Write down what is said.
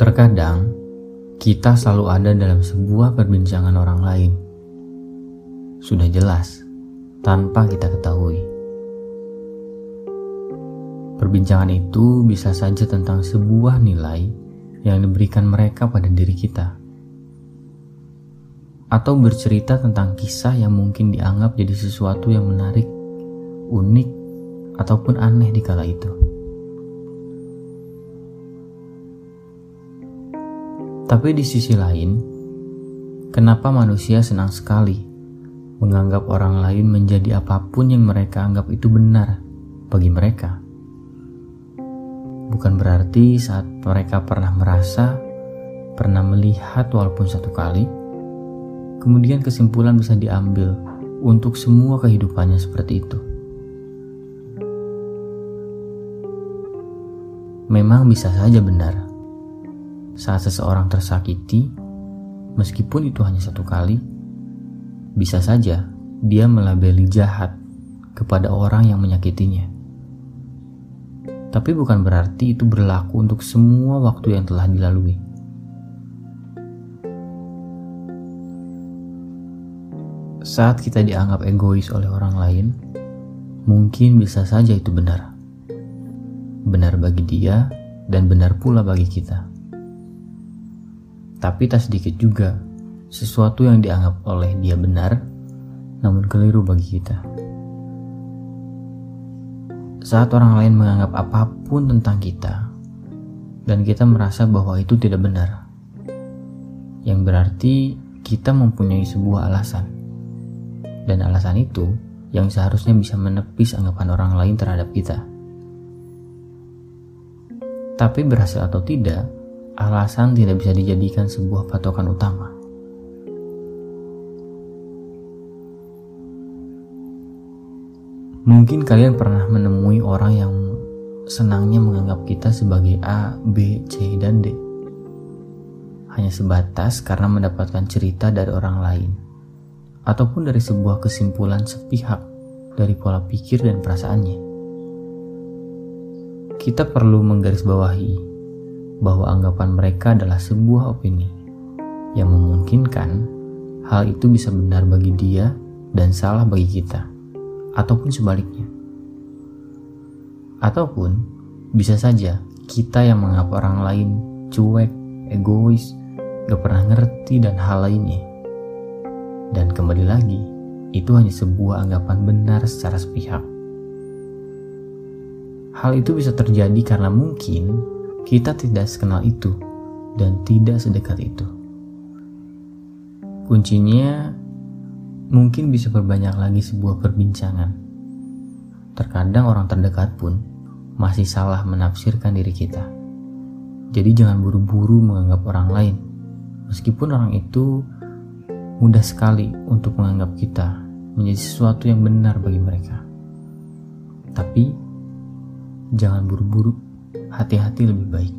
Terkadang, kita selalu ada dalam sebuah perbincangan orang lain. Sudah jelas, tanpa kita ketahui. Perbincangan itu bisa saja tentang sebuah nilai yang diberikan mereka pada diri kita. Atau bercerita tentang kisah yang mungkin dianggap jadi sesuatu yang menarik, unik, ataupun aneh di kala itu. Tapi di sisi lain, kenapa manusia senang sekali menganggap orang lain menjadi apa pun yang mereka anggap itu benar bagi mereka? Bukan berarti saat mereka pernah merasa, pernah melihat walaupun satu kali, kemudian kesimpulan bisa diambil untuk semua kehidupannya seperti itu. Memang bisa saja benar. Saat seseorang tersakiti, meskipun itu hanya satu kali, bisa saja dia melabeli jahat kepada orang yang menyakitinya. Tapi bukan berarti itu berlaku untuk semua waktu yang telah dilalui. Saat kita dianggap egois oleh orang lain, mungkin bisa saja itu benar. Benar bagi dia dan benar pula bagi kita. Tapi tak sedikit juga sesuatu yang dianggap oleh dia benar, namun keliru bagi kita saat orang lain menganggap apa pun tentang kita dan kita merasa bahwa itu tidak benar. Yang berarti kita mempunyai sebuah alasan. Dan alasan itu yang seharusnya bisa menepis anggapan orang lain terhadap kita. Tapi berhasil atau tidak, alasan tidak bisa dijadikan sebuah patokan utama. Mungkin kalian pernah menemui orang yang senangnya menganggap kita sebagai A, B, C, dan D. Hanya sebatas karena mendapatkan cerita dari orang lain, ataupun dari sebuah kesimpulan sepihak dari pola pikir dan perasaannya. Kita perlu menggarisbawahi bahwa anggapan mereka adalah sebuah opini yang memungkinkan hal itu bisa benar bagi dia dan salah bagi kita ataupun sebaliknya. Ataupun bisa saja kita yang menganggap orang lain cuek, egois, gak pernah ngerti dan hal lainnya. Dan kembali lagi, itu hanya sebuah anggapan benar secara sepihak. Hal itu bisa terjadi karena mungkin kita tidak sekenal itu dan tidak sedekat itu. Kuncinya mungkin bisa berbanyak lagi sebuah perbincangan. Terkadang orang terdekat pun masih salah menafsirkan diri kita. Jadi jangan buru-buru menganggap orang lain, meskipun orang itu mudah sekali untuk menganggap kita menjadi sesuatu yang benar bagi mereka. Tapi jangan buru-buru, hati-hati lebih baik.